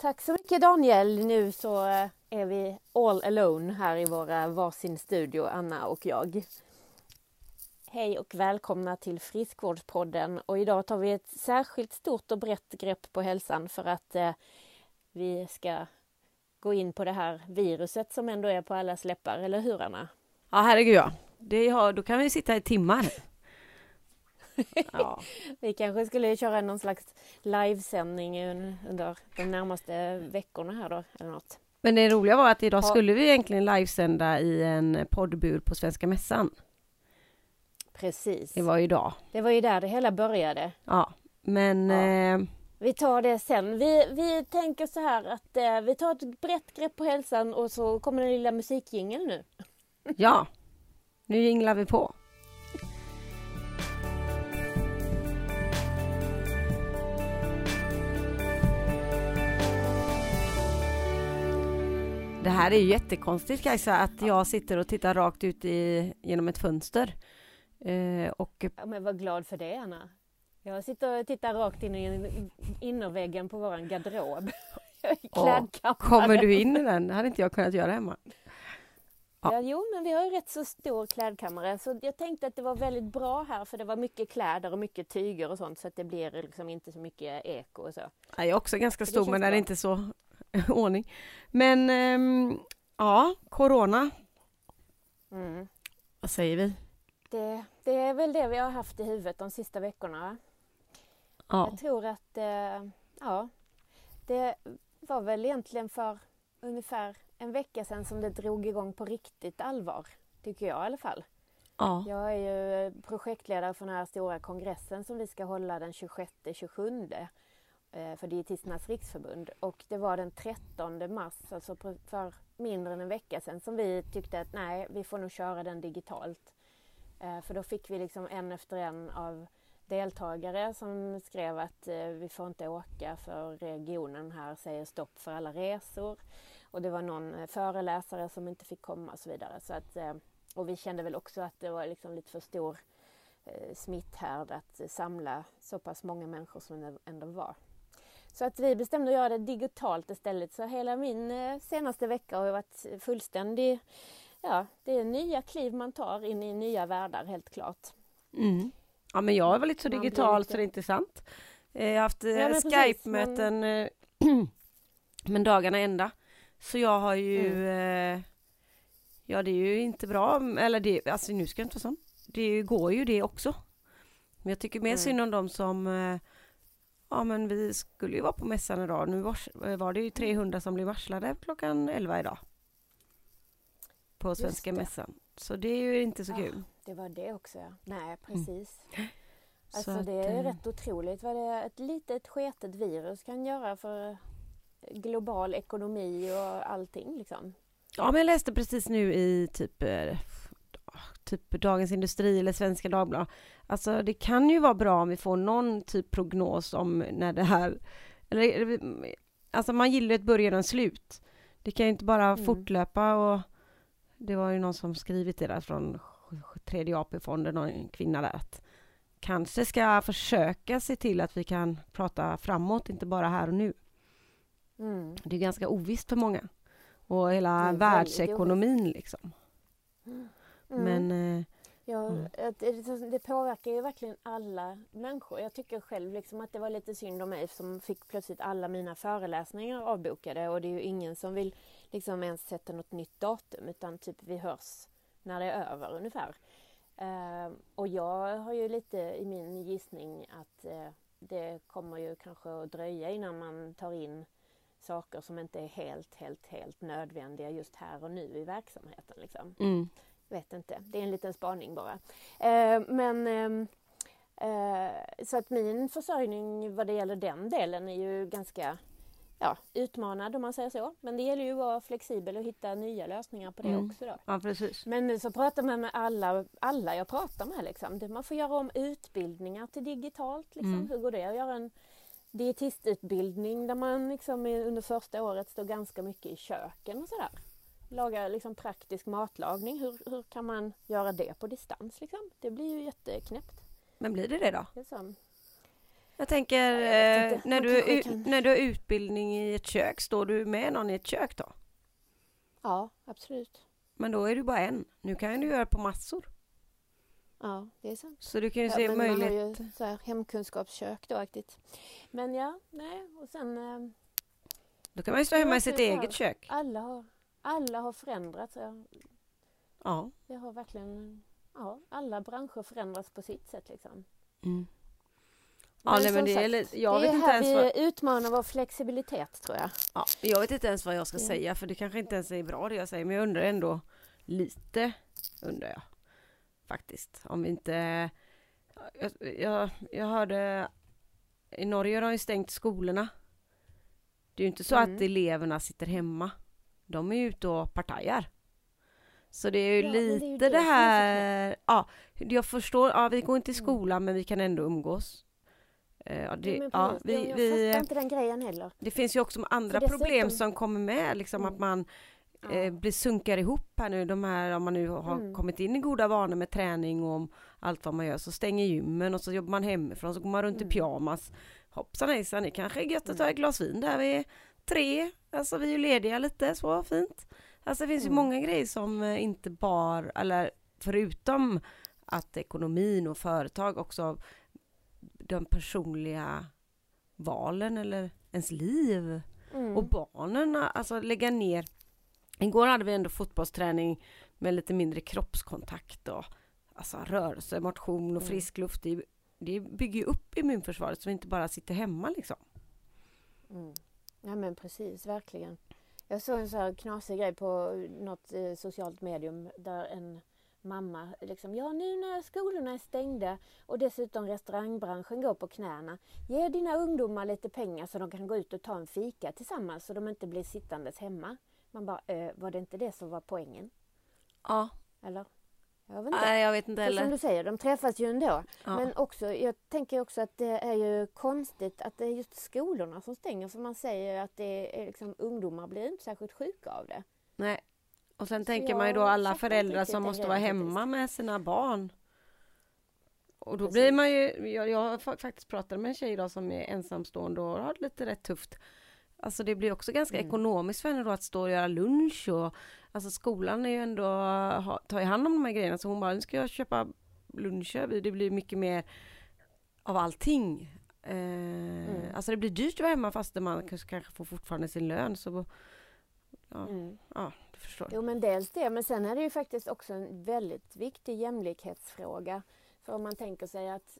Tack så mycket Daniel. Nu så eh, är vi all alone här i våra varsin studio, Anna och jag. Hej och välkomna till Friskvårdspodden och idag tar vi ett särskilt stort och brett grepp på hälsan för att eh, vi ska gå in på det här viruset som ändå är på allas läppar, eller hur Anna? Ja herregud ja. Det har, då kan vi sitta i timmar. Ja. vi kanske skulle köra någon slags livesändning under de närmaste veckorna här då, eller något. Men det roliga var att idag skulle vi egentligen livesända i en poddbur på Svenska Mässan. Precis. Det var ju idag. Det var ju där det hela började. Ja, men... Ja. Eh... Vi tar det sen. Vi, vi tänker så här att eh, vi tar ett brett grepp på hälsan och så kommer den lilla musikjingeln nu. Ja, nu jinglar vi på. Det här är ju jättekonstigt Kajsa, att jag sitter och tittar rakt ut i, genom ett fönster. Eh, och... Ja, men var glad för det Anna. Jag sitter och tittar rakt in i innerväggen på våran garderob. Kommer du in i den? Det hade inte jag kunnat göra hemma. Ja. ja. jo, men vi har ju rätt så stor klädkammare så jag tänkte att det var väldigt bra här för det var mycket kläder och mycket tyger och sånt så att det blir liksom inte så mycket eko och så. Jag är också ganska stor men den är inte så ordning. Men ähm, ja, Corona. Mm. Vad säger vi? Det, det, är väl det vi har haft i huvudet de sista veckorna. Ja. Jag tror att äh, ja, det var väl egentligen för ungefär en vecka sedan som det drog igång på riktigt allvar. Tycker jag i alla fall. Ja. Jag är ju projektledare för den här stora kongressen som vi ska hålla den 26-27 Eh, Eh, för Dietisternas riksförbund och det var den 13 mars, alltså för mindre än en vecka sedan, som vi tyckte att nej, vi får nog köra den digitalt. Eh, för då fick vi liksom en efter en av deltagare som skrev att eh, vi får inte åka för regionen här säger stopp för alla resor. Och det var någon föreläsare som inte fick komma och så vidare. Så att, och vi kände väl också att det var liksom lite för stor smitthärd att samla så pass många människor som det ändå var. Så att vi bestämde att göra det digitalt istället. Så hela min eh, senaste vecka har varit fullständig... Ja, det är nya kliv man tar in i nya världar helt klart. Mm. Ja, men jag har varit så digital lite... så det är intressant. Eh, jag har haft ja, eh, Skype-möten men... men dagarna ända. Så jag har ju... Mm. Ja, det är ju inte bra. Eller det, alltså nu ska jag inte vara sån. Det går ju det också. Men jag tycker mer mm. synd om de som Ja men vi skulle ju vara på mässan idag. Nu var det ju 300 som blev varslade klockan 11 idag. På Svenska mässan. Så det är ju inte så kul. Ja, det var det också ja. Nej mm. precis. Mm. Alltså att, det är äh... rätt otroligt vad det ett litet sketet virus kan göra för global ekonomi och allting liksom. Ja men jag läste precis nu i typ eh, typ Dagens Industri eller Svenska Dagbladet. Alltså det kan ju vara bra om vi får någon typ prognos om när det här... Eller, alltså man gillar ett början och slut. Det kan ju inte bara mm. fortlöpa och det var ju någon som skrivit det där från tredje AP-fonden, någon kvinna där att kanske ska försöka se till att vi kan prata framåt, inte bara här och nu. Mm. Det är ganska ovisst för många. Och hela världsekonomin liksom. Mm. Men... Eh, ja, mm. det, det påverkar ju verkligen alla människor. Jag tycker själv liksom att det var lite synd om mig som fick plötsligt alla mina föreläsningar avbokade och det är ju ingen som vill liksom ens sätta något nytt datum utan typ vi hörs när det är över ungefär. Uh, och jag har ju lite i min gissning att uh, det kommer ju kanske att dröja innan man tar in saker som inte är helt, helt, helt nödvändiga just här och nu i verksamheten. Liksom. Mm vet inte, det är en liten spaning bara. Eh, men ehm, eh, så att min försörjning vad det gäller den delen är ju ganska ja, utmanad om man säger så. Men det gäller ju att vara flexibel och hitta nya lösningar på det mm. också. Då. Ja, precis. Men så pratar man med alla, alla jag pratar med. Liksom. Man får göra om utbildningar till digitalt. Liksom. Mm. Hur går det att göra en dietistutbildning där man liksom under första året står ganska mycket i köken och sådär? Laga liksom praktisk matlagning. Hur, hur kan man göra det på distans? Liksom? Det blir ju jätteknäppt. Men blir det det då? Det Jag tänker, jag eh, när, du, kan... när du har utbildning i ett kök, står du med någon i ett kök då? Ja, absolut. Men då är du bara en. Nu kan du göra på massor. Ja, det är sant. Så du kan ju ja, se möjlighet... Man har ju så här hemkunskapskök då aktigt. Men ja, nej, och sen... Eh, då kan man ju stå hemma i sitt eget kök. Alla har, alla har förändrats. Ja. ja. Det har verkligen... Ja, alla branscher förändras på sitt sätt liksom. Mm. Ja, nej, men det, sagt, är lite, jag det vet är inte här ens vi utmanar vår flexibilitet tror jag. Ja, jag vet inte ens vad jag ska mm. säga för det kanske inte ens är bra det jag säger men jag undrar ändå lite undrar jag faktiskt om vi inte jag, jag, jag hörde i Norge har de ju stängt skolorna. Det är ju inte så mm. att eleverna sitter hemma. De är ju ute och partajar. Så det är ju ja, lite det, är det, här, ja, jag förstår, ja vi går inte i mm. skolan mm. men vi kan ändå umgås. Eh, ja, det, ja, ja vi, jag, jag vi, fattar inte den grejen heller. Det finns ju också andra problem som kommer med, liksom mm. att man eh, blir sunkar ihop här nu, de här, om man nu har mm. kommit in i goda vanor med träning och allt vad man gör, så stänger gymmen och så jobbar man hemifrån, så går man runt mm. i pyjamas. Hoppsan hejsan, det kanske är gött att ta ett glas vin där vi är tre, alltså vi är ju lediga lite, så fint. Alltså det finns ju mm. många grejer som eh, inte bara, eller förutom att ekonomin och företag också de personliga valen eller ens liv. Mm. Och barnen, alltså lägga ner. Igår hade vi ändå fotbollsträning med lite mindre kroppskontakt och alltså rörelse, motion och mm. frisk luft. Det, det bygger ju upp immunförsvaret så vi inte bara sitter hemma liksom. Mm. Ja men precis, verkligen. Jag såg en så här knasig grej på något eh, socialt medium där en mamma liksom, ja nu när skolorna är stängda och dessutom restaurangbranschen går på knäna, ge dina ungdomar lite pengar så de kan gå ut och ta en fika tillsammans så de inte blir sittandes hemma. Man bara, äh, var det inte det som var poängen? Ja. Eller? Jag vet inte. Nej, jag vet inte heller. Som du säger, de träffas ju ändå. Ja. Men också, jag tänker också att det är ju konstigt att det är just skolorna som stänger för man säger att det är liksom, ungdomar blir inte särskilt sjuka av det. Nej, och sen så tänker man ju då alla föräldrar som måste vara hemma med sina barn. Och då Precis. blir man ju, jag, jag har faktiskt pratat med en tjej idag som är ensamstående och har det lite rätt tufft. Alltså det blir också ganska mm. ekonomiskt för henne då att stå och göra lunch och Alltså skolan är ju ändå, ha, tar ju hand om de här grejerna så hon bara, nu ska jag köpa luncher, det blir mycket mer av allting. Eh, mm. Alltså det blir dyrt att vara hemma fast man kanske får fortfarande sin lön. Så, ja, mm. ja, du förstår. Jo men dels det, men sen är det ju faktiskt också en väldigt viktig jämlikhetsfråga. För om man tänker sig att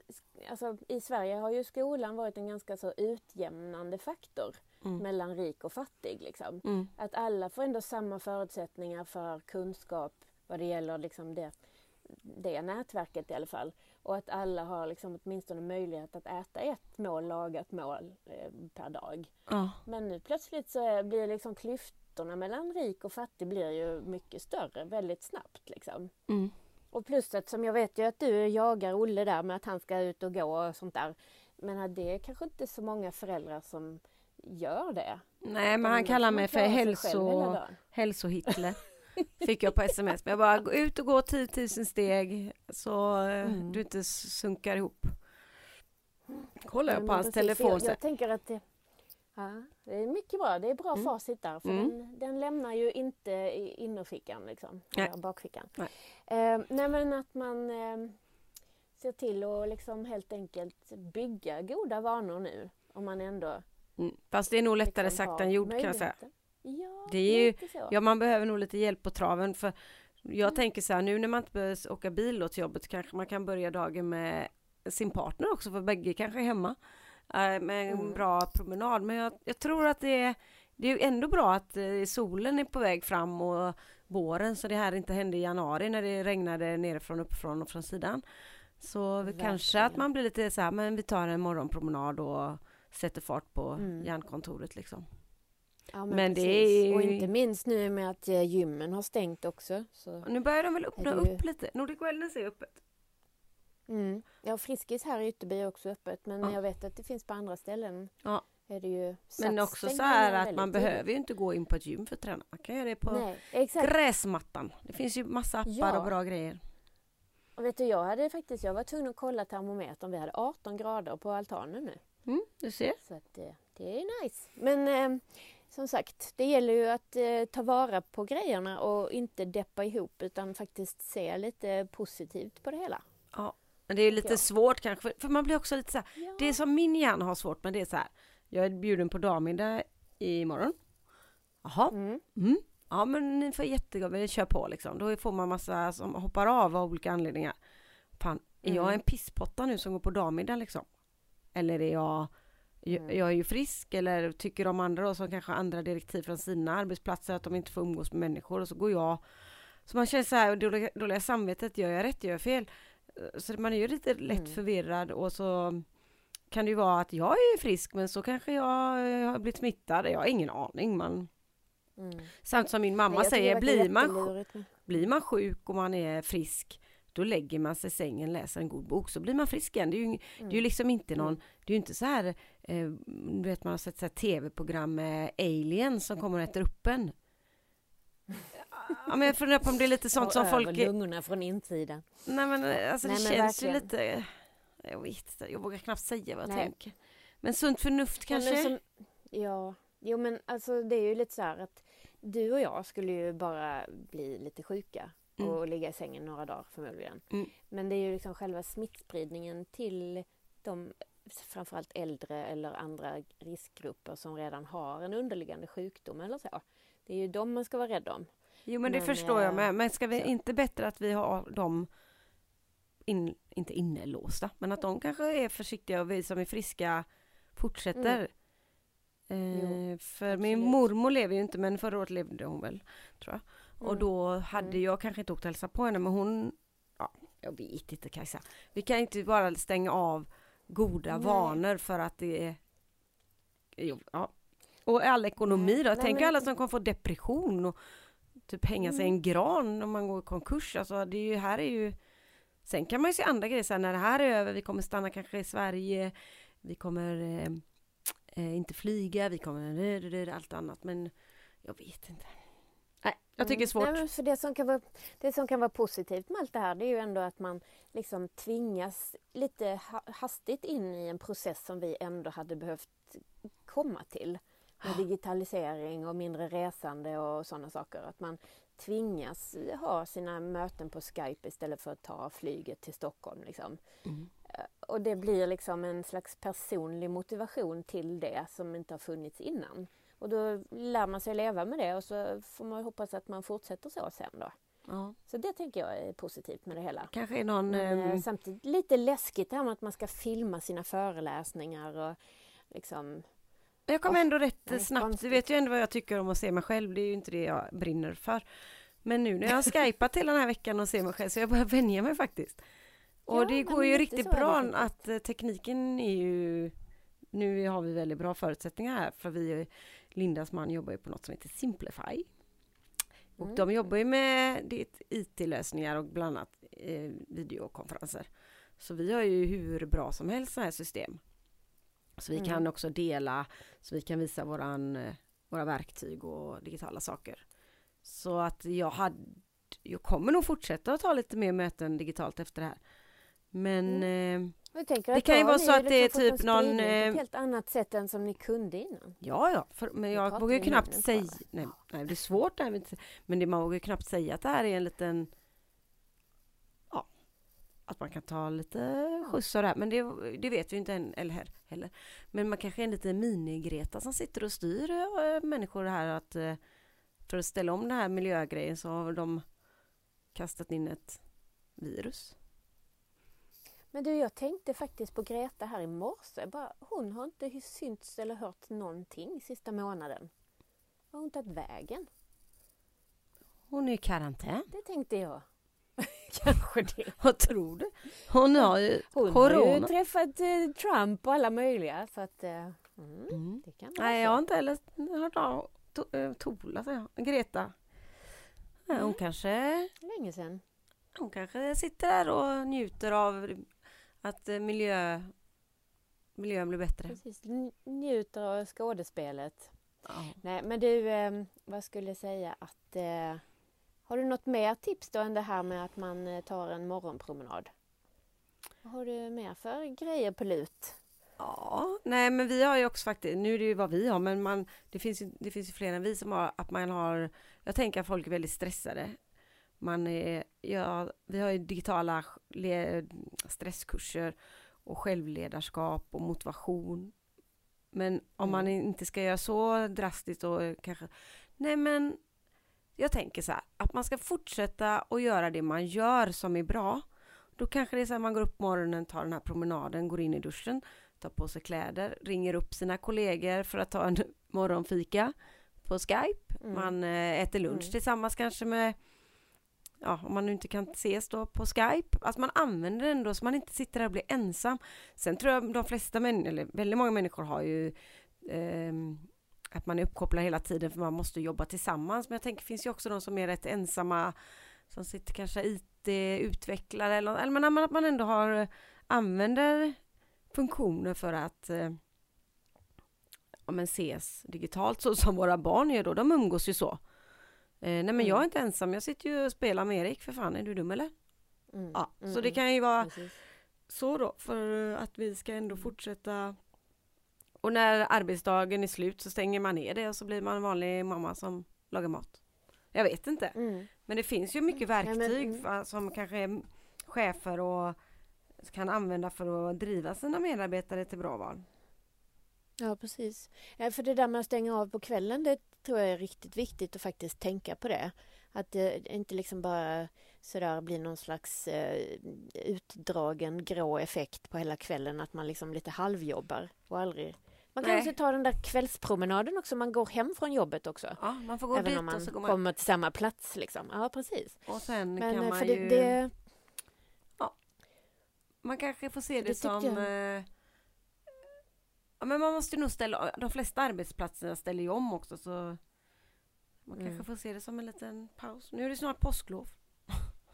alltså, i Sverige har ju skolan varit en ganska så utjämnande faktor mm. mellan rik och fattig. Liksom. Mm. Att alla får ändå samma förutsättningar för kunskap vad det gäller liksom det, det nätverket i alla fall. Och att alla har liksom åtminstone möjlighet att äta ett mål lagat mål eh, per dag. Oh. Men nu plötsligt så är, blir liksom klyftorna mellan rik och fattig blir ju mycket större väldigt snabbt. Liksom. Mm. Och plus att som jag vet ju att du jagar Olle där med att han ska ut och gå och sånt där. Men det är kanske inte så många föräldrar som gör det. Nej, men han kallar mig för hälso, hälsohitler. Fick jag på sms. Men jag bara, gå ut och gå 10 000 steg så eh, mm. du inte sunkar ihop. Kollar jag på hans telefon. Jag, jag tänker att det, ja, det är mycket bra. Det är bra mm. facit där. För mm. den, den, lämnar ju inte i innerfickan, liksom, nej. bakfickan. Nej. Eh, nej men att man eh, ser till att liksom helt enkelt bygga goda vanor nu. Om man ändå. Fast det är nog lättare sagt än gjort kan jag säga. Ja, det är ju, ja, man behöver nog lite hjälp på traven för jag mm. tänker så här nu när man inte behöver åka bil till jobbet kanske man kan börja dagen med sin partner också för bägge kanske är hemma. Äh, med en mm. bra promenad men jag, jag, tror att det är det är ändå bra att eh, solen är på väg fram och våren så det här inte hände i januari när det regnade nerifrån, uppifrån och från sidan. Så Verkligen. kanske att man blir lite så här, men vi tar en morgonpromenad och sätter fart på mm. hjärnkontoret liksom. Ja, men, men det är Och inte minst nu med att eh, gymmen har stängt också. Så nu börjar de väl öppna ju... upp lite. Nordic Wellness är öppet. Mm. Ja, Friskis här i Ytterby är också öppet men ja. jag vet att det finns på andra ställen. Ja. Är det ju men också så här att man behöver ju inte gå in på ett gym för att träna. Man kan göra det på Nej, gräsmattan. Det finns ju massa appar ja. och bra grejer. Och vet du, jag hade faktiskt, jag var tvungen att kolla termometern. Vi hade 18 grader på altanen nu. Mm, du ser. Så att, eh, det är nice. Men eh, som sagt, det gäller ju att eh, ta vara på grejerna och inte deppa ihop utan faktiskt se lite positivt på det hela. Ja, men det är lite ja. svårt kanske, för man blir också lite så här, ja. det som min hjärna har svårt med det är så här, jag är bjuden på dammiddag imorgon. Jaha, mm. Mm. ja men ni får jättegott, vi kör på liksom. Då får man massa som hoppar av av olika anledningar. Fan, är jag mm. en pisspotta nu som går på dammiddag liksom? Eller är jag Mm. Jag är ju frisk eller tycker om andra och som kanske har andra direktiv från sina arbetsplatser att de inte får umgås med människor och så går jag så man känner så här, dåliga, dåliga samvetet, gör jag rätt, gör jag fel? Så man är ju lite lätt mm. förvirrad och så kan det ju vara att jag är frisk men så kanske jag, har blivit smittad, jag har ingen aning man mm. Samt som min mamma Nej, säger, blir man, blir man sjuk och man är frisk då lägger man sig i sängen, läser en god bok, så blir man frisk igen. Det är ju, mm. det är ju liksom inte någon, mm. det är ju inte så här, eh, du vet man har sett så tv-program med aliens som kommer och äter upp en. Ja, men jag funderar på om det är lite sånt och som folk... lungorna från insidan. Nej men eh, alltså Nej, det men känns verkligen. ju lite... Jag vet inte, jag vågar knappt säga vad jag Nej. tänker. Men sunt förnuft kanske? Ja, som, ja, jo men alltså det är ju lite så här att du och jag skulle ju bara bli lite sjuka mm. och ligga i sängen några dagar förmodligen. Mm. Men det är ju liksom själva smittspridningen till de framförallt äldre eller andra riskgrupper som redan har en underliggande sjukdom eller så. Det är ju dem man ska vara rädd om. Jo men det men, förstår jag med. Men ska vi så. inte bättre att vi har dem in, inte innelåsta, men att de kanske är försiktiga och vi som är friska fortsätter. Mm. Eh, för absolut. min mormor lever ju inte men förra året levde hon väl, tror jag. Och mm. då hade mm. jag kanske inte åkt och hälsat på henne men hon, ja, jag vet inte Kajsa. Vi kan inte bara stänga av goda Nej. vanor för att det är, ja. Och all ekonomi då, tänk men... alla som kommer få depression och typ hänga sig i en mm. gran om man går i konkurs. Alltså det är ju, här är ju Sen kan man ju se andra grejer, så när det här är över, vi kommer stanna kanske i Sverige, vi kommer eh, eh inte flyga, vi kommer allt annat, men jag vet inte. Jag tycker det är svårt. Nej, för det, som kan vara, det som kan vara positivt med allt det här det är ju ändå att man liksom tvingas lite hastigt in i en process som vi ändå hade behövt komma till. Med digitalisering och mindre resande och sådana saker. Att man tvingas ha sina möten på Skype istället för att ta flyget till Stockholm. Liksom. Mm. Eh, och det blir liksom en slags personlig motivation till det som inte har funnits innan. Och då lär man sig leva med det och så får man hoppas att man fortsätter så sen då. Ja. Så det tänker jag är positivt med det hela. Kanske någon... Men, um... Samtidigt lite läskigt det här med att man ska filma sina föreläsningar och liksom... Jag kommer ändå rätt oh, snabbt, du vet ju ändå vad jag tycker om att se mig själv, det är ju inte det jag brinner för. Men nu när jag har skypat hela den här veckan och ser mig själv så jag börjar vänja mig faktiskt. Och ja, det går ju riktigt bra att eh, tekniken är ju nu har vi väldigt bra förutsättningar här för vi Lindas man jobbar ju på något som heter Simplify. Och mm. de jobbar ju med IT-lösningar och bland annat eh, videokonferenser. Så vi har ju hur bra som helst sådana här system. Så vi mm. kan också dela, så vi kan visa våran, eh, våra verktyg och digitala saker. Så att jag hade, jag kommer nog fortsätta att ta lite mer möten digitalt efter det här. Men mm. eh, det kan ju vara så att det är typ någon... På ett eh, helt annat sätt än som ni kunde innan. Ja, ja, för, men jag vågar ju knappt säga... Nej, nej, det är svårt det här Men det, man vågar ju knappt säga att det här är en liten... Ja, att man kan ta lite skjuts av det här. Men det, det vet vi inte än, eller heller. Men man kanske är en liten mini-Greta som sitter och styr äh, människor här att... Äh, för att ställa om den här miljögrejen så har de kastat in ett virus. Men du, jag tänkte faktiskt på Greta här i morse. Bara, hon har inte synts eller hört någonting sista månaden. Har hon tagit vägen? Hon är i karantän. Det tänkte jag. Kanske det. Vad tror du? Hon har ju Hon corona. har ju träffat eh, Trump och alla möjliga. Så att, eh, mm, mm. det kan Nej, jag har inte heller hört av äh, Tola, säger jag. Greta. Hon mm. kanske... Länge sedan. Hon kanske sitter där och njuter av att eh, miljö, miljön blir bättre. Precis, njuter av skådespelet. Ja. Nej, men du, eh, vad skulle jag säga att eh, har du något mer tips då än det här med att man tar en morgonpromenad? Vad har du mer för grejer på lut? Ja, nej men vi har ju också faktiskt, nu är det ju vad vi har, men man, det finns ju, det finns ju fler än vi som har, att man har, jag tänker att folk är väldigt stressade. Man är, ja, vi har ju digitala stresskurser och självledarskap och motivation. Men om man mm. inte ska göra så drastiskt och kanske, nej men jag tänker så här, att man ska fortsätta att göra det man gör som är bra. Då kanske det är så att man går upp på morgonen, tar den här promenaden, går in i duschen, tar på sig kläder, ringer upp sina kollegor för att ta en morgonfika på Skype. Mm. Man eh, äter lunch mm. tillsammans kanske med ja, om man nu inte kan ses då på Skype, att man använder den då så man inte sitter där och blir ensam. Sen tror jag de flesta människor, eller väldigt många människor har ju eh, att man är uppkopplad hela tiden för man måste jobba tillsammans. Men jag tänker, det finns ju också de som är rätt ensamma, som sitter kanske IT-utvecklare eller, eller men att man ändå har, använder funktioner för att eh, ja, men ses digitalt så som våra barn gör då. De umgås ju så. Eh, nej men mm. jag är inte ensam, jag sitter ju och spelar med Erik för fan, är du dum eller? Mm. Ja, mm. så det kan ju vara Precis. så då för att vi ska ändå fortsätta och när arbetsdagen är slut så stänger man ner det och så blir man en vanlig mamma som lagar mat. Jag vet inte. Mm. Men det finns ju mycket verktyg ja, men, som kanske chefer och kan använda för att driva sina medarbetare till bra val. Ja precis. För det där med att stänga av på kvällen det tror jag är riktigt viktigt att faktiskt tänka på det. Att det inte liksom bara sådär blir någon slags eh, utdragen grå effekt på hela kvällen att man liksom lite halvjobbar och aldrig man kan också ta den där kvällspromenaden också, man går hem från jobbet också. Ja, man får gå Även dit om man, och så går man kommer till samma plats liksom. Ja, precis. Och sen Men, kan eh, man ju... Det, ja, man kanske får se det, det som... Eh, ja, men man måste nog ställa De flesta arbetsplatser ställer ju om också så man mm. kanske får se det som en liten paus. Nu är det snart påsklov.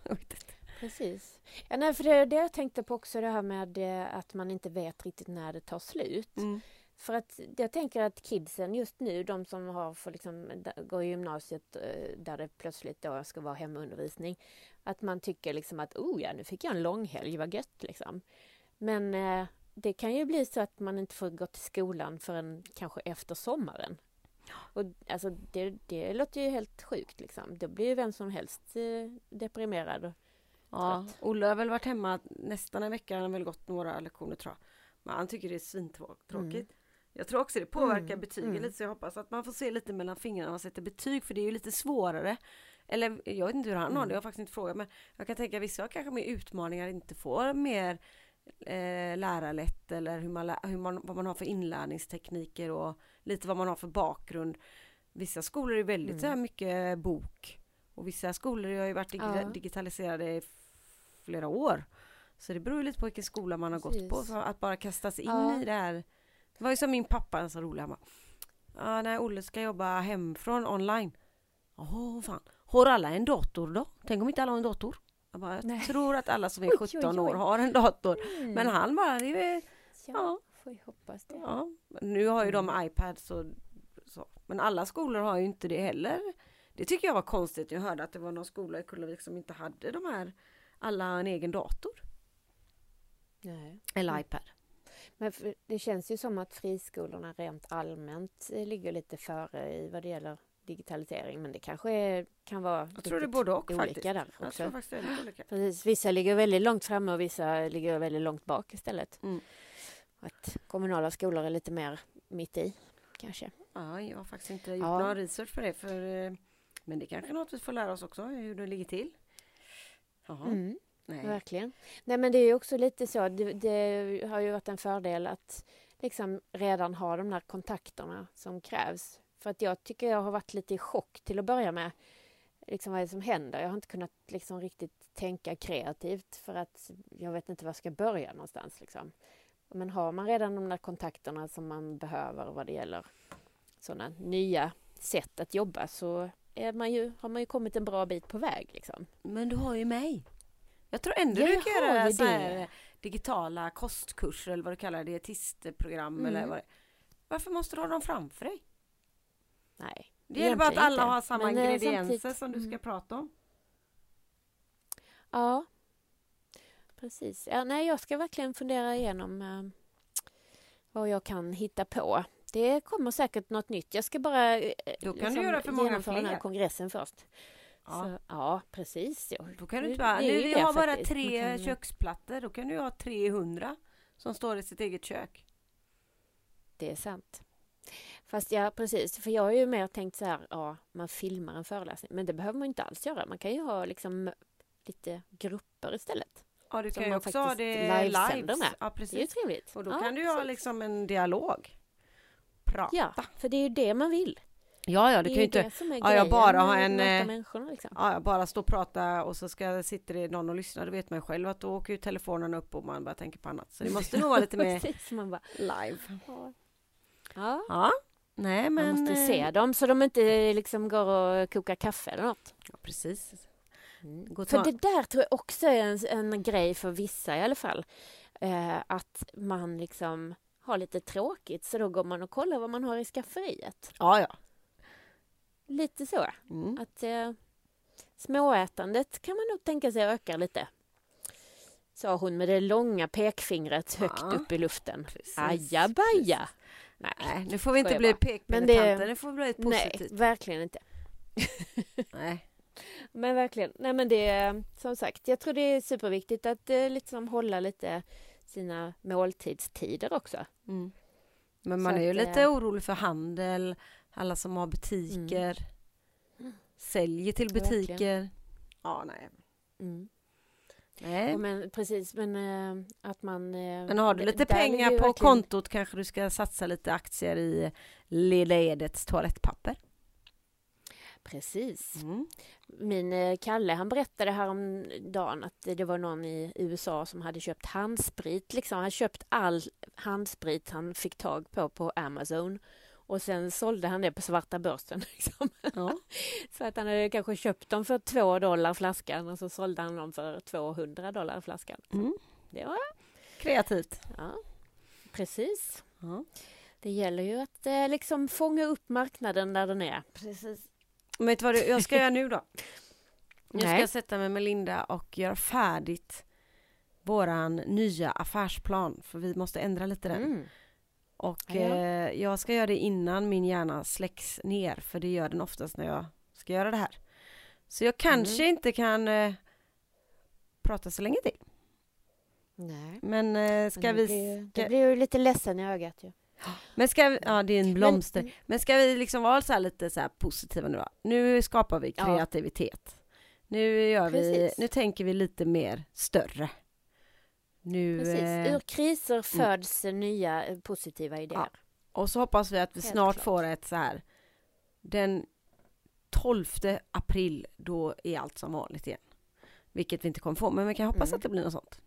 Precis. Ja, nej, för det det jag tänkte på också, det här med eh, att man inte vet riktigt när det tar slut. Mm. För att jag tänker att kidsen just nu, de som har för liksom, går i gymnasiet eh, där det plötsligt då ska vara hemundervisning, att man tycker liksom att oh ja, nu fick jag en långhelg, vad gött liksom. Men eh, det kan ju bli så att man inte får gå till skolan förrän kanske efter sommaren. Och alltså det, det låter ju helt sjukt liksom. Då blir ju vem som helst eh, deprimerad. Ja, Olle har väl varit hemma nästan en vecka, han har väl gått några lektioner tror jag. Men han tycker det är svintråkigt. Mm. Jag tror också det påverkar mm, betygen mm. lite så jag hoppas att man får se lite mellan fingrarna när man sätter betyg för det är ju lite svårare. Eller jag vet inte hur han mm. har det, jag har faktiskt inte frågat men jag kan tänka att vissa har kanske mer utmaningar, inte får mer eh, lärarlätt eller hur man, hur man, vad man har för inlärningstekniker och lite vad man har för bakgrund. Vissa skolor är väldigt mm. så här mycket bok och vissa skolor har ju varit dig ja. digitaliserade i flera år. Så det beror lite på vilken skola man har Precis. gått på. Så att bara kastas in ja. i det här det var ju som min pappa, så rolig, han bara, ja, när Olle ska jobba hemifrån online. Åh fan, har alla en dator då? Tänk om inte alla har en dator? Jag, bara, jag tror att alla som är 17 oj, oj, oj. år har en dator. Mm. Men han bara, det är, ja, ja. får ju hoppas det. Ja, nu har ju de mm. iPads och så. Men alla skolor har ju inte det heller. Det tycker jag var konstigt. Jag hörde att det var någon skola i Kullavik som inte hade de här, alla en egen dator. Nej. Eller mm. iPad. Men det känns ju som att friskolorna rent allmänt eh, ligger lite före i vad det gäller digitalisering men det kanske är, kan vara jag tror det både och, olika faktiskt. där också. Jag tror faktiskt det är olika. Precis, vissa ligger väldigt långt framme och vissa ligger väldigt långt bak istället. Mm. Att kommunala skolor är lite mer mitt i kanske. Ja, jag har faktiskt inte gjort ja. någon research på det för eh, men det kanske är något vi får lära oss också hur det ligger till. Jaha. Mm. Nej. Verkligen. Nej men det är också lite så, det, det, har ju varit en fördel att liksom redan ha de där kontakterna som krävs. För att jag tycker jag har varit lite i chock till att börja med. Liksom vad är det som händer? Jag har inte kunnat liksom riktigt tänka kreativt för att jag vet inte var jag ska börja någonstans. Liksom. Men har man redan de där kontakterna som man behöver vad det gäller sådana nya sätt att jobba så är man ju, har man ju kommit en bra bit på väg. Liksom. Men du har ju mig. Jag tror ändå du kan göra så här, digitala kostkurser eller vad du kallar det, dietistprogram mm. eller vad det Varför måste du ha dem framför dig? Nej. Det gäller bara att alla inte. har samma Men, eh, ingredienser som du ska mm. prata om. Ja, precis. Ja, nej, jag ska verkligen fundera igenom äh, vad jag kan hitta på. Det kommer säkert något nytt. Jag ska bara Då kan liksom, du göra för många fler. den här kongressen först. Ja, Så, ja precis. Ja. Då kan du inte bara, nu, vi har bara faktiskt. tre kan... köksplattor, då kan du ha 300 som står i sitt eget kök. Det är sant. Fast ja, precis. För jag har ju mer tänkt så här, ja, man filmar en föreläsning. Men det behöver man inte alls göra. Man kan ju ha liksom lite grupper istället. Ja, du kan ju också ha det live. Ja, precis. Det är ju trevligt. Och då ja, kan du ju ha liksom en dialog. Prata. Ja, för det är ju det man vill. Ja, ja, du kan ju inte... Ja, jag bara ha en... Liksom. Ja, jag bara stå och prata och så ska, sitter det någon och lyssnar. Då vet man ju själv att då åker ju telefonen upp och man bara tänker på annat. Så det måste nog vara lite mer Precis, man bara, live. Ja. ja. Nej, men... Man måste se dem så de inte liksom går och kokar kaffe eller något. Ja, precis. Mm. För det där tror jag också är en, en grej för vissa i alla fall. Eh, att man liksom har lite tråkigt så då går man och kollar vad man har i skafferiet. Ja, ja. Lite så. Mm. Att eh, småätandet kan man nog tänka sig ökar lite. Sa hon med det långa pekfingret högt ja. upp i luften. Ajabaja! Nej, nu får vi inte bli pekpinnetanter, det får bli ett positivt. Nej, verkligen inte. nej. Men verkligen, nej men det är som sagt, jag tror det är superviktigt att eh, liksom hålla lite sina måltidstider också. Mm. Men man Så är ju att, lite äh... orolig för handel, alla som har butiker, mm. säljer till butiker. Ja, nej. Mm. Nej. men precis, men äh, att man... Äh, men har du lite pengar på verkligen... kontot kanske du ska satsa lite aktier i Lilla Edets toalettpapper? Precis. Mm. Min eh, Kalle han berättade häromdagen att det var någon i USA som hade köpt handsprit. Liksom. Han köpt all handsprit han fick tag på på Amazon och sen sålde han det på svarta börsen. Liksom. Ja. så att han hade kanske köpt dem för två dollar flaskan och så sålde han dem för 200 dollar flaskan. Mm. Det var kreativt. Ja, precis. Ja. Det gäller ju att eh, liksom fånga upp marknaden där den är. Precis. Men vet du vad jag ska göra nu då? Nu ska jag sätta mig med Linda och göra färdigt våran nya affärsplan, för vi måste ändra lite den. Mm. Och ja. eh, jag ska göra det innan min hjärna släcks ner, för det gör den oftast när jag ska göra det här. Så jag kanske mm. inte kan eh, prata så länge till. Nej. Men eh, ska Men det vi... Blir, ska... Det blir ju lite ledsen i ögat ju. Men ska vi, ja det är en blomster. Men, Men ska vi liksom vara så lite så positiva nu då? Nu skapar vi kreativitet. Ja. Nu gör vi, nu tänker vi lite mer större. Nu, Precis. Eh, Ur kriser mm. föds mm. nya eh, positiva idéer. Ja. Och så hoppas vi att vi Helt snart klart. får ett så här den 12 april då är allt som vanligt igen. Vilket vi inte kommer få, men vi kan hoppas mm. att det blir något sånt.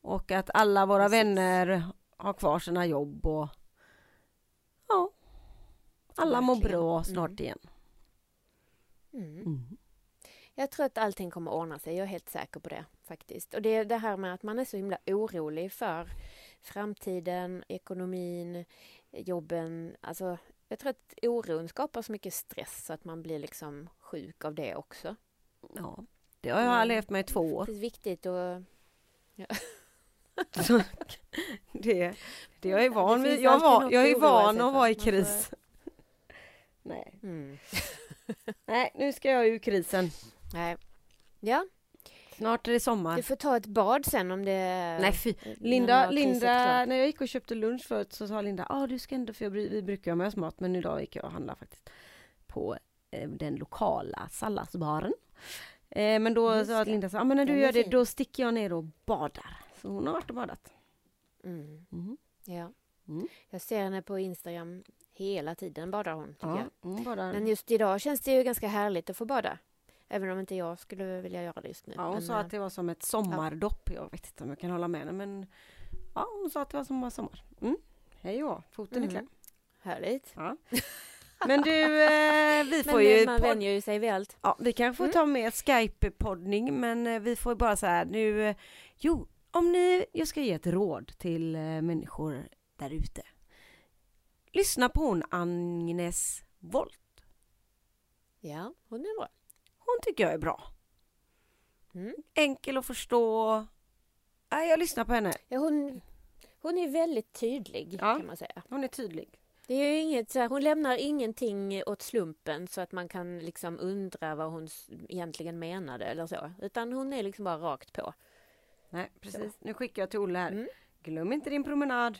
Och att alla våra Precis. vänner har kvar sina jobb och ja, alla Verkligen. mår bra snart mm. igen. Mm. Jag tror att allting kommer ordna sig, jag är helt säker på det faktiskt. Och det är det här med att man är så himla orolig för framtiden, ekonomin, jobben. Alltså, jag tror att oron skapar så mycket stress så att man blir liksom sjuk av det också. Ja, det har jag mm. levt med i två år. Det är viktigt att... Ja. det, det jag är van vid. Jag, var, jag är van att vara i kris. Nej. Mm. Nej, nu ska jag ur krisen. Nej. Ja. Snart är det sommar. Du får ta ett bad sen om det... Nej fy. Linda, Linda när jag gick och köpte lunch förut så sa Linda, ah, du ska ändå, för jag, vi brukar ha med oss mat, men idag gick jag och handlade faktiskt på eh, den lokala salladsbaren. Eh, men då sa Linda så, ah, men när du gör det, då sticker jag ner och badar. Så hon har varit och badat. Mm. Mm. Ja. Mm. Jag ser henne på Instagram hela tiden badar hon. Tycker ja, jag. Hon badar. Men just idag känns det ju ganska härligt att få bada. Även om inte jag skulle vilja göra det just nu. Ja, hon men, sa att det var som ett sommardopp. Ja. Jag vet inte om jag kan hålla med henne men ja, hon sa att det var som var sommar. Mm. Hej och foten mm. är klar. Härligt. Ja. Men du, eh, vi får men, ju... Man vänjer ju sig vid allt. Ja, vi kanske får mm. ta med Skype-poddning men eh, vi får bara så här nu... Eh, jo, om ni, jag ska ge ett råd till eh, människor där ute. Lyssna på hon Agnes Volt. Ja, hon är bra. Hon tycker jag är bra. Mm. Enkel att förstå. Nej, jag lyssnar på henne. Ja, hon, hon är väldigt tydlig Ja. kan man säga. Hon är tydlig. Det är inget, så här, hon lämnar ingenting åt slumpen så att man kan liksom undra vad hon egentligen menade eller så. Utan hon är liksom bara rakt på. Nej, precis. Nu skickar jag till Olle här. Mm. Glöm inte din promenad.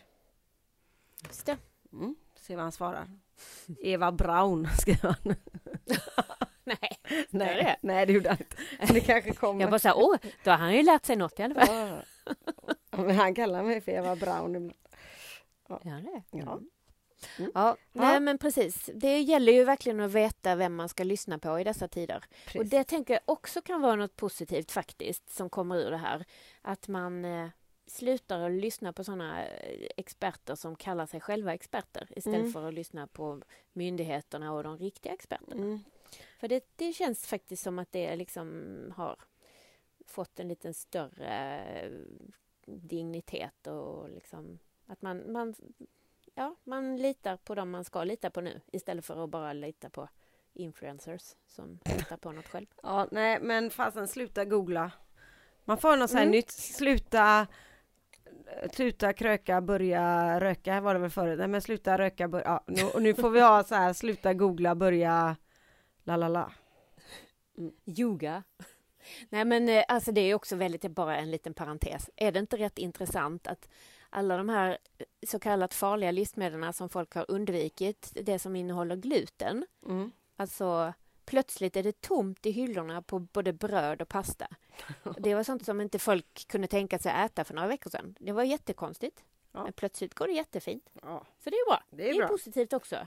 Just det. Mm. Se vad han svarar. Eva Braun skriver han. Nej, Nej, det? nej det gjorde han inte. Men det kanske kommer. jag bara så här, åh, då har han ju lärt sig något i alla fall. Ja. Ja, han kallar mig för Eva Braun ibland. Ja, det. Ja. Mm. Mm. Ja, Ja. nej men precis. Det gäller ju verkligen att veta vem man ska lyssna på i dessa tider. Och Precis. det tänker jag också kan vara något positivt faktiskt som kommer ur det här. Att man eh, slutar att lyssna på sådana experter som kallar sig själva experter istället Mm. för att lyssna på myndigheterna och de riktiga experterna. Mm. För det, det känns faktiskt som att det liksom har fått en liten större eh, dignitet och liksom att man, man, ja, man litar på dem man ska lita på nu istället för att bara lita på influencers som hittar på något själv. Ja, nej men fasen sluta googla. Man får något så här Mm. nytt. Sluta Sluta kröka, börja röka var det väl förut. Nej men sluta röka, börja, ja, nu, och nu får vi ha så här, sluta googla, börja la la la. Yoga. Nej men eh, alltså det är också väldigt, bara en liten parentes. Är det inte rätt intressant att alla de här eh, så kallat farliga livsmedlen som folk har undvikit, det som innehåller gluten, Mm. Alltså plötsligt är det tomt i hyllorna på både bröd och pasta. Det var sånt som inte folk kunde tänka sig äta för några veckor sedan. Det var jättekonstigt. Ja. Men plötsligt går det jättefint. Ja, Så det är bra. det är bra. positivt också.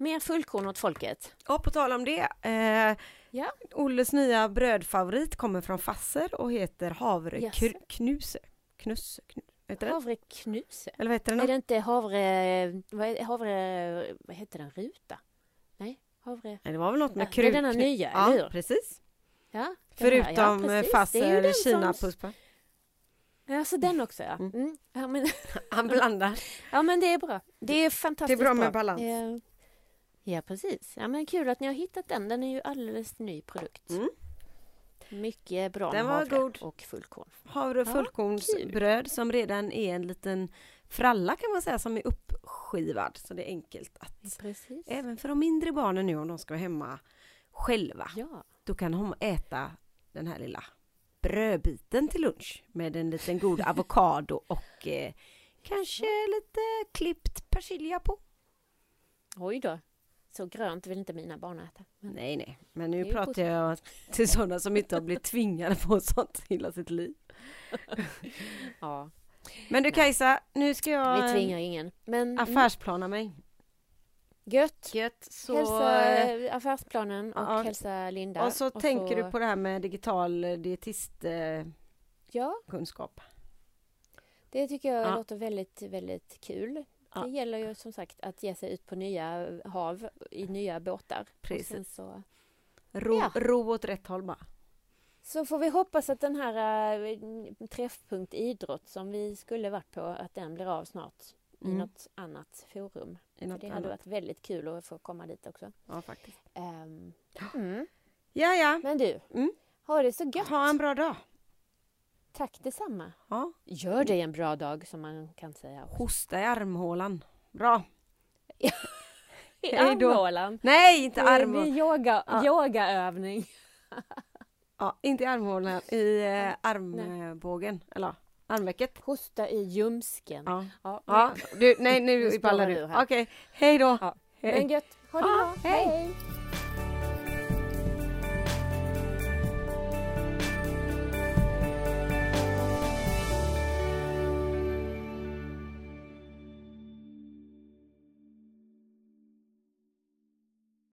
Mer fullkorn åt folket. Och på tal om det. Eh, Ja. Olles nya brödfavorit kommer från Fasser och heter havreknuse. Knusse, knu, heter det? Havreknuse. Eller vad heter den Är det inte havre... Vad, havre, vad heter den? Ruta? Nej, havre... Nej, det var väl något Ja, med det krut. är denna nya, eller Ja, hur? precis. Ja, Förutom ja, ja. Det ju Fasser den som- Kina-puspa. Ja, så den också ja. Mm. Mm. Ja, men, Han blandar. ja, men det är bra. Det är fantastiskt Det är bra med balans. Ja, precis. Ja, men kul att ni har hittat den. Den är ju alldeles ny produkt. Mm. Mycket bra Den var god. och fullkorn. Havre och Ja, fullkornsbröd som redan är en liten fralla kan man säga som är uppskivad så det är enkelt att Precis. även för de mindre barnen nu om de ska vara hemma själva Ja, då kan de äta den här lilla brödbiten till lunch med en liten god avokado och eh, kanske lite klippt persilja på. oj då. Så grönt vill inte mina barn äta. Men, Nej, nej, men nu pratar jag till sådana som inte har blivit tvingade på sånt hela sitt liv. ja, Men du. Kajsa, nu ska jag vi tvingar ingen. Men affärsplana mig. gött. Gött, så... hälsa eh, eh, affärsplanen och ja. hälsa Linda. Och så tänker du på det här med digital eh, dietistkunskap. Ja, det tycker jag Ja. låter väldigt, väldigt kul. Ja. Det gäller ju som sagt att ge sig ut på nya hav i nya båtar. Precis. så Ro, Ja. ro åt rätt håll bara. Så får vi hoppas att den här äh, träffpunkt idrott som vi skulle varit på, att den blir av snart i Mm. något annat forum. I För något det hade annat. varit väldigt kul att få komma dit också. Ja, faktiskt. Ehm, mm. Ja, ja. Men du, Mm. ha det så gött! Ha en bra dag. Tack detsamma! Ja. Gör det en bra dag som man kan säga. Hosta i armhålan. Bra. I Hej armhålan! Nej, inte Det är armhålan. yoga, Ja. yogaövning. Ja, inte i armhålan. I eh, armbågen. Eller armvecket. Hosta i ljumsken. Ja. Ja, ja. Du, nej, Nu ballar du du. Okej, hej då. Ja. Hej. Men gött, ha det bra! hej.